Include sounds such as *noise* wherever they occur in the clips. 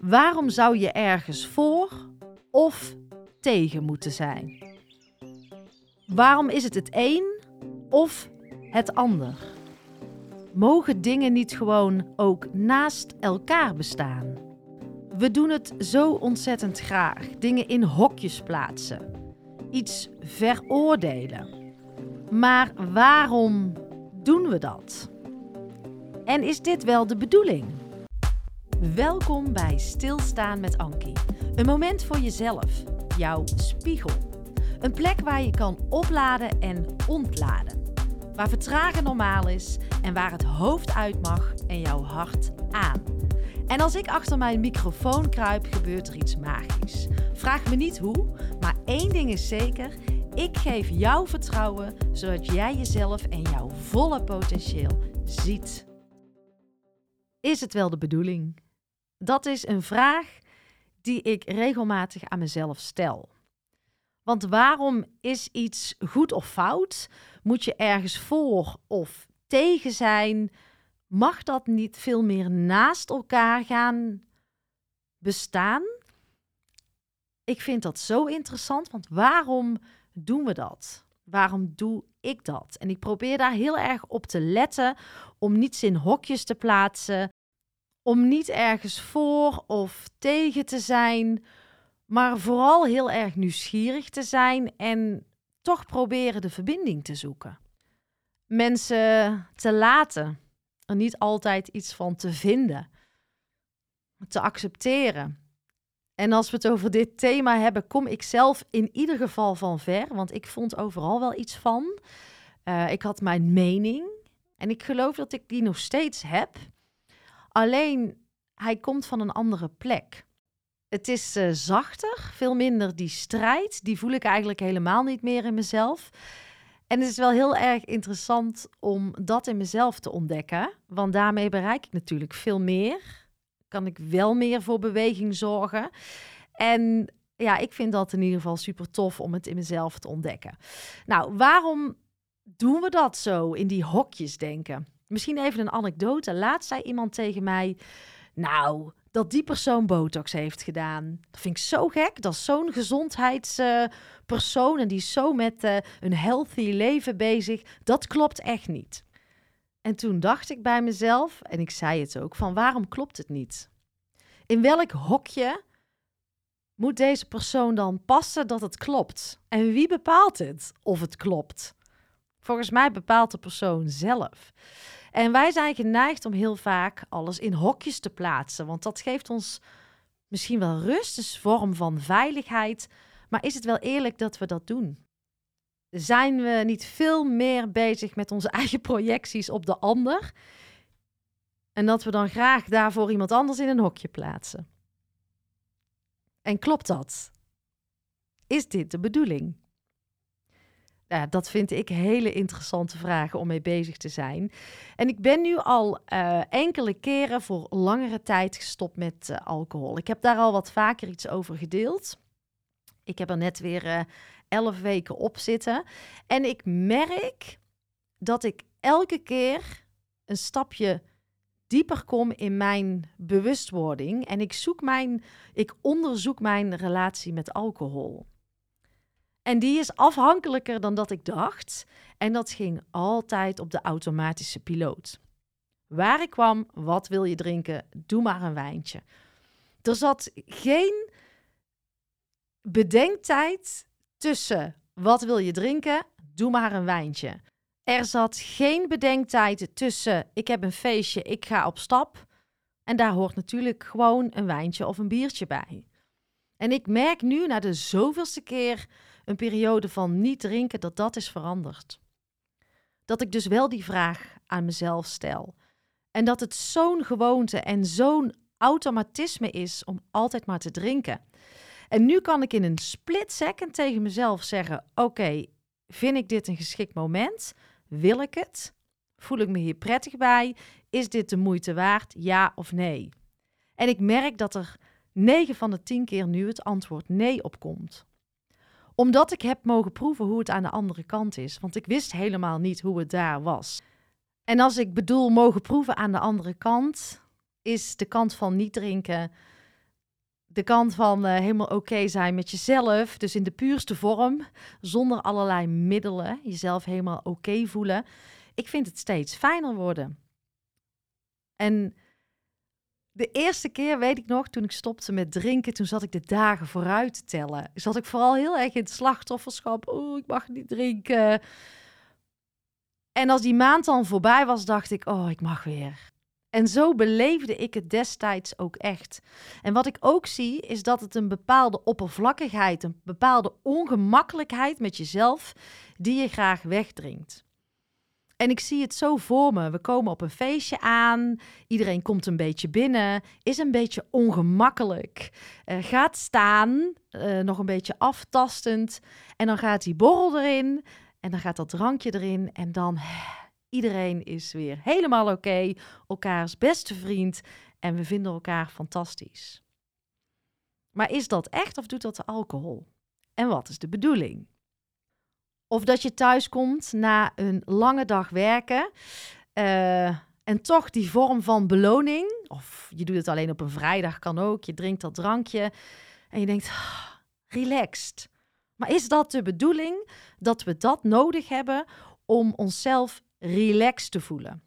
Waarom zou je ergens voor of tegen moeten zijn? Waarom is het het een of het ander? Mogen dingen niet gewoon ook naast elkaar bestaan? We doen het zo ontzettend graag. Dingen in hokjes plaatsen. Iets veroordelen. Maar waarom doen we dat? En is dit wel de bedoeling? Welkom bij Stilstaan met Ankie. Een moment voor jezelf, jouw spiegel. Een plek waar je kan opladen en ontladen. Waar vertragen normaal is en waar het hoofd uit mag en jouw hart aan. En als ik achter mijn microfoon kruip, gebeurt er iets magisch. Vraag me niet hoe, maar één ding is zeker: ik geef jou vertrouwen zodat jij jezelf en jouw volle potentieel ziet. Is het wel de bedoeling? Dat is een vraag die ik regelmatig aan mezelf stel. Want waarom is iets goed of fout? Moet je ergens voor of tegen zijn? Mag dat niet veel meer naast elkaar gaan bestaan? Ik vind dat zo interessant, want waarom doen we dat? Waarom doe ik dat? En ik probeer daar heel erg op te letten om niets in hokjes te plaatsen, om niet ergens voor of tegen te zijn, maar vooral heel erg nieuwsgierig te zijn en toch proberen de verbinding te zoeken. Mensen te laten, er niet altijd iets van te vinden, te accepteren. En als we het over dit thema hebben, kom ik zelf in ieder geval van ver, want ik vond overal wel iets van. Uh, ik had mijn mening en ik geloof dat ik die nog steeds heb. Alleen hij komt van een andere plek. Het is uh, zachter, veel minder die strijd. Die voel ik eigenlijk helemaal niet meer in mezelf. En het is wel heel erg interessant om dat in mezelf te ontdekken. Want daarmee bereik ik natuurlijk veel meer. Kan ik wel meer voor beweging zorgen. En ja, ik vind dat in ieder geval super tof om het in mezelf te ontdekken. Nou, waarom doen we dat zo in die hokjes denken? Misschien even een anekdote. Laatst zei iemand tegen mij: Nou, dat die persoon botox heeft gedaan. Dat vind ik zo gek. Dat is zo'n gezondheidspersoon en die is zo met uh, een healthy leven bezig. Dat klopt echt niet. En toen dacht ik bij mezelf, en ik zei het ook, van waarom klopt het niet? In welk hokje moet deze persoon dan passen dat het klopt? En wie bepaalt het of het klopt? Volgens mij bepaalt de persoon zelf. En wij zijn geneigd om heel vaak alles in hokjes te plaatsen, want dat geeft ons misschien wel rust, een vorm van veiligheid. Maar is het wel eerlijk dat we dat doen? Zijn we niet veel meer bezig met onze *laughs* eigen projecties op de ander? En dat we dan graag daarvoor iemand anders in een hokje plaatsen. En klopt dat? Is dit de bedoeling? Ja, dat vind ik hele interessante vragen om mee bezig te zijn. En ik ben nu al uh, enkele keren voor langere tijd gestopt met uh, alcohol. Ik heb daar al wat vaker iets over gedeeld. Ik heb er net weer uh, elf weken op zitten. En ik merk dat ik elke keer een stapje dieper kom in mijn bewustwording. En ik zoek mijn, ik onderzoek mijn relatie met alcohol. En die is afhankelijker dan dat ik dacht. En dat ging altijd op de automatische piloot. Waar ik kwam, wat wil je drinken? Doe maar een wijntje. Er zat geen bedenktijd tussen wat wil je drinken? Doe maar een wijntje. Er zat geen bedenktijd tussen ik heb een feestje, ik ga op stap. En daar hoort natuurlijk gewoon een wijntje of een biertje bij. En ik merk nu na de zoveelste keer een periode van niet drinken, dat dat is veranderd. Dat ik dus wel die vraag aan mezelf stel. En dat het zo'n gewoonte en zo'n automatisme is om altijd maar te drinken. En nu kan ik in een split second tegen mezelf zeggen: Oké, vind ik dit een geschikt moment? Wil ik het? Voel ik me hier prettig bij? Is dit de moeite waard? Ja of nee? En ik merk dat er 9 van de 10 keer nu het antwoord nee op komt omdat ik heb mogen proeven hoe het aan de andere kant is. Want ik wist helemaal niet hoe het daar was. En als ik bedoel mogen proeven aan de andere kant, is de kant van niet drinken de kant van uh, helemaal oké zijn met jezelf, dus in de puurste vorm, zonder allerlei middelen, jezelf helemaal oké voelen. Ik vind het steeds fijner worden. En de eerste keer weet ik nog, toen ik stopte met drinken, toen zat ik de dagen vooruit te tellen. Zat ik vooral heel erg in het slachtofferschap. Oh, ik mag niet drinken. En als die maand dan voorbij was, dacht ik, oh, ik mag weer. En zo beleefde ik het destijds ook echt. En wat ik ook zie, is dat het een bepaalde oppervlakkigheid, een bepaalde ongemakkelijkheid met jezelf, die je graag wegdringt. En ik zie het zo voor me. We komen op een feestje aan. Iedereen komt een beetje binnen. Is een beetje ongemakkelijk. Uh, gaat staan. Uh, nog een beetje aftastend. En dan gaat die borrel erin. En dan gaat dat drankje erin. En dan iedereen is weer helemaal oké. Elkaars beste vriend. En we vinden elkaar fantastisch. Maar is dat echt of doet dat de alcohol? En wat is de bedoeling? Of dat je thuis komt na een lange dag werken. Uh, en toch die vorm van beloning. Of je doet het alleen op een vrijdag, kan ook. Je drinkt dat drankje. En je denkt, ah, relaxed. Maar is dat de bedoeling dat we dat nodig hebben om onszelf relaxed te voelen?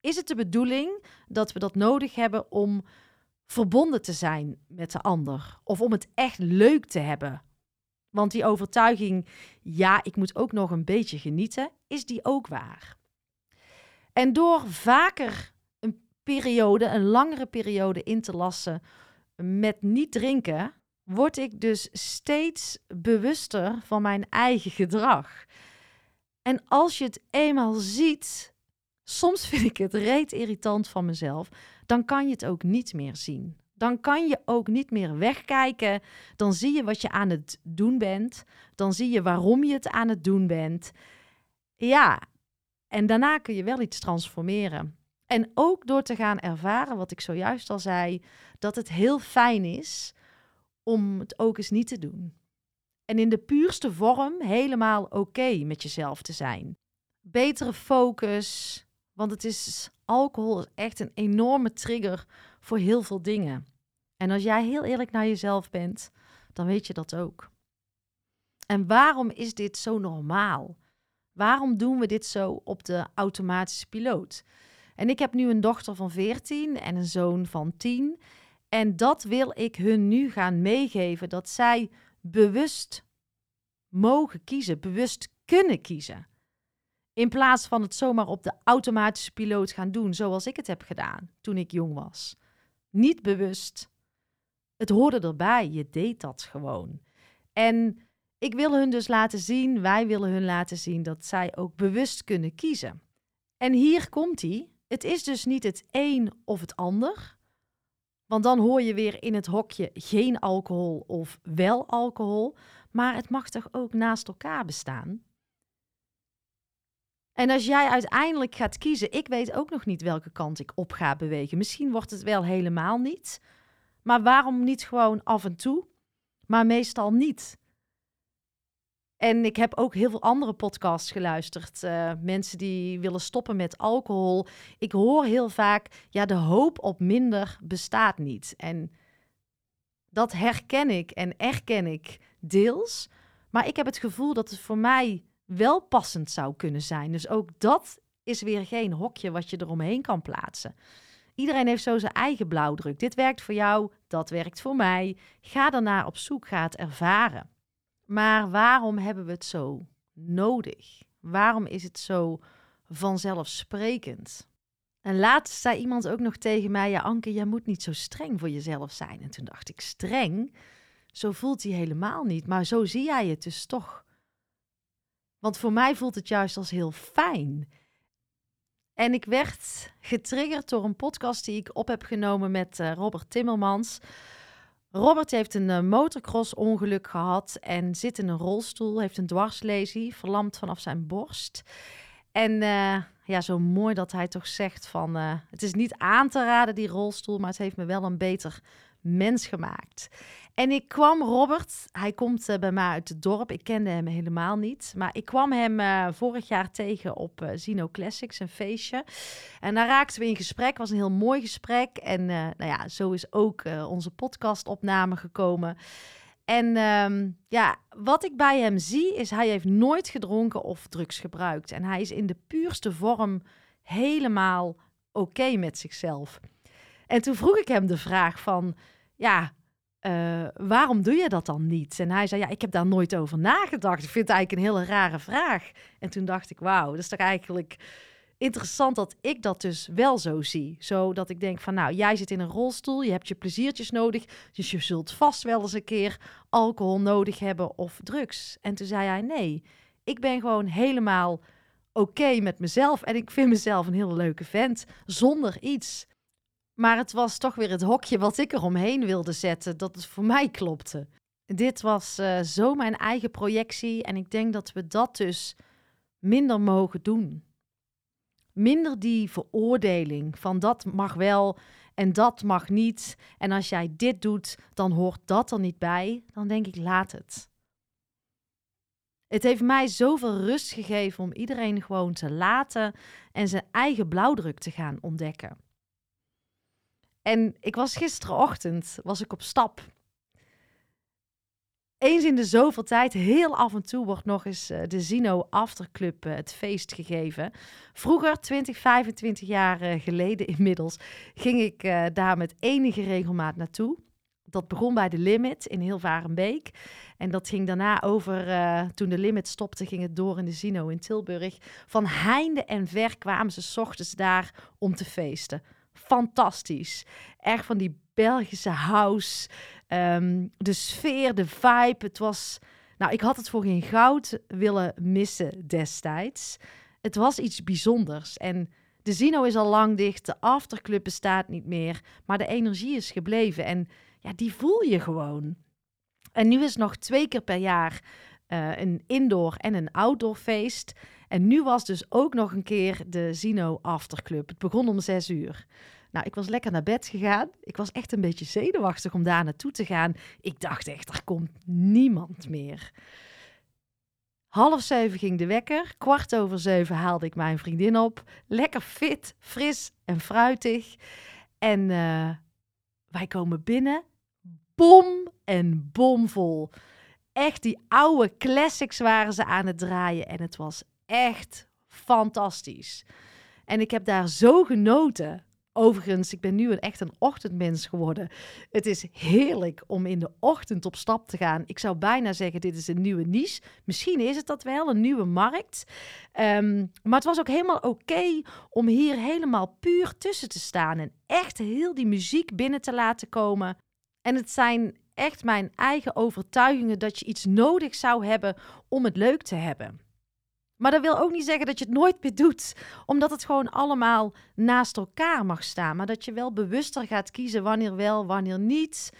Is het de bedoeling dat we dat nodig hebben om verbonden te zijn met de ander? Of om het echt leuk te hebben want die overtuiging, ja, ik moet ook nog een beetje genieten, is die ook waar. En door vaker een periode, een langere periode in te lassen met niet drinken, word ik dus steeds bewuster van mijn eigen gedrag. En als je het eenmaal ziet, soms vind ik het reet irritant van mezelf, dan kan je het ook niet meer zien dan kan je ook niet meer wegkijken. Dan zie je wat je aan het doen bent. Dan zie je waarom je het aan het doen bent. Ja, en daarna kun je wel iets transformeren. En ook door te gaan ervaren, wat ik zojuist al zei, dat het heel fijn is om het ook eens niet te doen. En in de puurste vorm helemaal oké met jezelf te zijn. Betere focus, want het is alcohol is echt een enorme trigger voor heel veel dingen. En als jij heel eerlijk naar jezelf bent, dan weet je dat ook. En waarom is dit zo normaal? Waarom doen we dit zo op de automatische piloot? En ik heb nu een dochter van 14 en een zoon van 10. En dat wil ik hun nu gaan meegeven: dat zij bewust mogen kiezen, bewust kunnen kiezen. In plaats van het zomaar op de automatische piloot gaan doen, zoals ik het heb gedaan toen ik jong was. Niet bewust. Het hoorde erbij, je deed dat gewoon. En ik wil hun dus laten zien, wij willen hun laten zien dat zij ook bewust kunnen kiezen. En hier komt hij. Het is dus niet het een of het ander. Want dan hoor je weer in het hokje geen alcohol of wel alcohol. Maar het mag toch ook naast elkaar bestaan? En als jij uiteindelijk gaat kiezen, ik weet ook nog niet welke kant ik op ga bewegen. Misschien wordt het wel helemaal niet. Maar waarom niet gewoon af en toe, maar meestal niet? En ik heb ook heel veel andere podcasts geluisterd. Uh, mensen die willen stoppen met alcohol. Ik hoor heel vaak, ja, de hoop op minder bestaat niet. En dat herken ik en erken ik deels. Maar ik heb het gevoel dat het voor mij wel passend zou kunnen zijn. Dus ook dat is weer geen hokje wat je eromheen kan plaatsen. Iedereen heeft zo zijn eigen blauwdruk. Dit werkt voor jou, dat werkt voor mij. Ga daarnaar op zoek, ga het ervaren. Maar waarom hebben we het zo nodig? Waarom is het zo vanzelfsprekend? En laatst zei iemand ook nog tegen mij: Ja, Anke, jij moet niet zo streng voor jezelf zijn. En toen dacht ik: Streng? Zo voelt hij helemaal niet. Maar zo zie jij het dus toch. Want voor mij voelt het juist als heel fijn. En ik werd getriggerd door een podcast die ik op heb genomen met uh, Robert Timmermans. Robert heeft een uh, motocross-ongeluk gehad en zit in een rolstoel, heeft een dwarslesie, verlamd vanaf zijn borst. En uh, ja, zo mooi dat hij toch zegt van, het is niet aan te raden die rolstoel, maar het heeft me wel een beter mens gemaakt. En ik kwam Robert, hij komt eh, bij mij uit het dorp. Ik kende hem helemaal niet. Maar ik kwam hem uh, vorig jaar tegen op uh, Zino Classics, een feestje. En daar raakten we in gesprek. Was een heel mooi gesprek. En nou ja, zo is ook onze podcastopname gekomen. En um, ja, wat ik bij hem zie is hij heeft nooit gedronken of drugs gebruikt. En hij is in de puurste vorm helemaal oké met zichzelf. En toen vroeg ik hem de vraag van, ja, uh, waarom doe je dat dan niet? En hij zei, ja, ik heb daar nooit over nagedacht. Ik vind het eigenlijk een hele rare vraag. En toen dacht ik, wauw, dat is toch eigenlijk interessant dat ik dat dus wel zo zie. Zodat ik denk van, nou, jij zit in een rolstoel, je hebt je pleziertjes nodig, dus je zult vast wel eens een keer alcohol nodig hebben of drugs. En toen zei hij, nee, ik ben gewoon helemaal oké met mezelf en ik vind mezelf een hele leuke vent, zonder iets. Maar het was toch weer het hokje wat ik eromheen wilde zetten, dat het voor mij klopte. Dit was uh, zo mijn eigen projectie en ik denk dat we dat dus minder mogen doen. Minder die veroordeling van dat mag wel en dat mag niet. En als jij dit doet, dan hoort dat er niet bij. Dan denk ik, laat het. Het heeft mij zoveel rust gegeven om iedereen gewoon te laten en zijn eigen blauwdruk te gaan ontdekken. En ik was gisterenochtend was ik op stap. Eens in de zoveel tijd, heel af en toe, wordt nog eens uh, de Zino Afterclub uh, het feest gegeven. Vroeger, 20, 25 jaar uh, geleden inmiddels, ging ik daar met enige regelmaat naartoe. Dat begon bij de Limit in Hilvarenbeek. En dat ging daarna over, toen de Limit stopte, ging het door in de Zino in Tilburg. Van heinde en ver kwamen ze ochtends daar om te feesten fantastisch. Echt van die Belgische house. Um, de sfeer, de vibe. Het was. Nou, ik had het voor geen goud willen missen destijds. Het was iets bijzonders. En de Zino is al lang dicht. De afterclub bestaat niet meer. Maar de energie is gebleven. En ja, die voel je gewoon. En nu is nog twee keer per jaar uh, een indoor en een outdoor feest. En nu was dus ook nog een keer de Zino Afterclub. Het begon om zes uur. Nou, ik was lekker naar bed gegaan. Ik was echt een beetje zenuwachtig om daar naartoe te gaan. Ik dacht echt, er komt niemand meer. Half zeven ging de wekker. Kwart over zeven haalde ik mijn vriendin op. Lekker fit, fris en fruitig. En uh, wij komen binnen. Bom en bomvol. Echt die oude classics waren ze aan het draaien. En het was echt fantastisch. En ik heb daar zo genoten. Overigens, ik ben nu echt een ochtendmens geworden. Het is heerlijk om in de ochtend op stap te gaan. Ik zou bijna zeggen, dit is een nieuwe niche. Misschien is het dat wel, een nieuwe markt. Um, maar het was ook helemaal oké om hier helemaal puur tussen te staan. En echt heel die muziek binnen te laten komen. En het zijn echt mijn eigen overtuigingen dat je iets nodig zou hebben om het leuk te hebben. Maar dat wil ook niet zeggen dat je het nooit meer doet, omdat het gewoon allemaal naast elkaar mag staan. Maar dat je wel bewuster gaat kiezen wanneer wel, wanneer niet.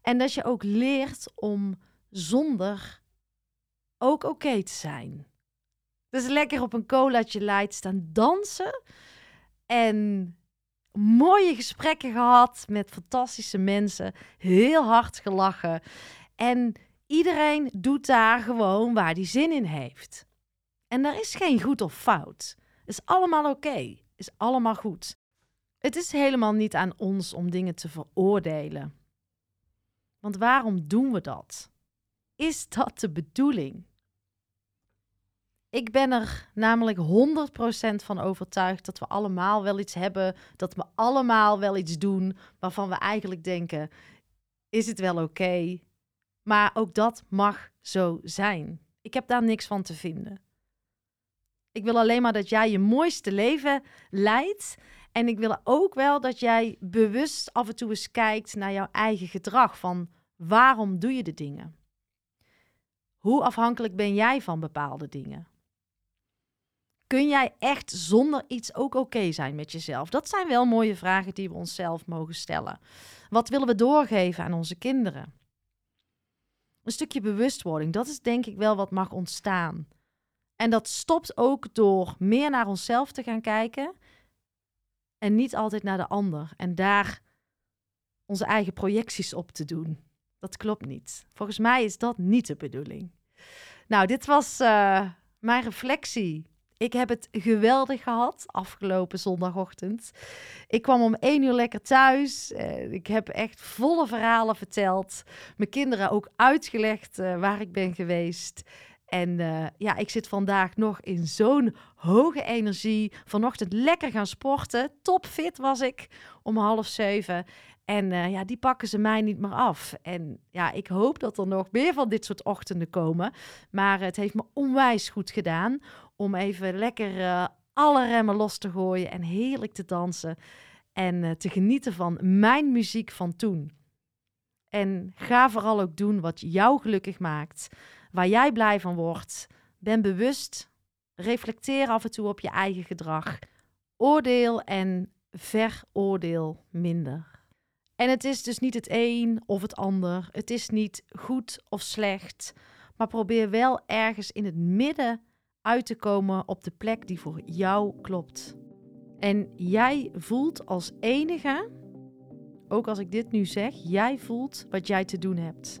En dat je ook leert om zonder ook oké te zijn. Dus lekker op een colaatje light staan dansen. En mooie gesprekken gehad met fantastische mensen. Heel hard gelachen. En iedereen doet daar gewoon waar hij zin in heeft. En daar is geen goed of fout. Is allemaal oké. Is allemaal goed. Het is helemaal niet aan ons om dingen te veroordelen. Want waarom doen we dat? Is dat de bedoeling? Ik ben er namelijk 100% van overtuigd dat we allemaal wel iets hebben, dat we allemaal wel iets doen waarvan we eigenlijk denken: is het wel oké? Maar ook dat mag zo zijn. Ik heb daar niks van te vinden. Ik wil alleen maar dat jij je mooiste leven leidt. En ik wil ook wel dat jij bewust af en toe eens kijkt naar jouw eigen gedrag. Van waarom doe je de dingen? Hoe afhankelijk ben jij van bepaalde dingen? Kun jij echt zonder iets ook oké zijn met jezelf? Dat zijn wel mooie vragen die we onszelf mogen stellen. Wat willen we doorgeven aan onze kinderen? Een stukje bewustwording, dat is denk ik wel wat mag ontstaan. En dat stopt ook door meer naar onszelf te gaan kijken en niet altijd naar de ander. En daar onze eigen projecties op te doen. Dat klopt niet. Volgens mij is dat niet de bedoeling. Nou, dit was uh, mijn reflectie. Ik heb het geweldig gehad afgelopen zondagochtend. Ik kwam om één uur lekker thuis. Uh, ik heb echt volle verhalen verteld. Mijn kinderen ook uitgelegd uh, waar ik ben geweest. En uh, ja, ik zit vandaag nog in zo'n hoge energie. Vanochtend lekker gaan sporten. Topfit was ik om half zeven. En uh, ja, die pakken ze mij niet meer af. En ja, ik hoop dat er nog meer van dit soort ochtenden komen. Maar het heeft me onwijs goed gedaan om even lekker uh, alle remmen los te gooien en heerlijk te dansen. En te genieten van mijn muziek van toen. En ga vooral ook doen wat jou gelukkig maakt waar jij blij van wordt. Ben bewust. Reflecteer af en toe op je eigen gedrag. Oordeel en veroordeel minder. En het is dus niet het een of het ander. Het is niet goed of slecht. Maar probeer wel ergens in het midden uit te komen op de plek die voor jou klopt. En jij voelt als enige, ook als ik dit nu zeg, jij voelt wat jij te doen hebt.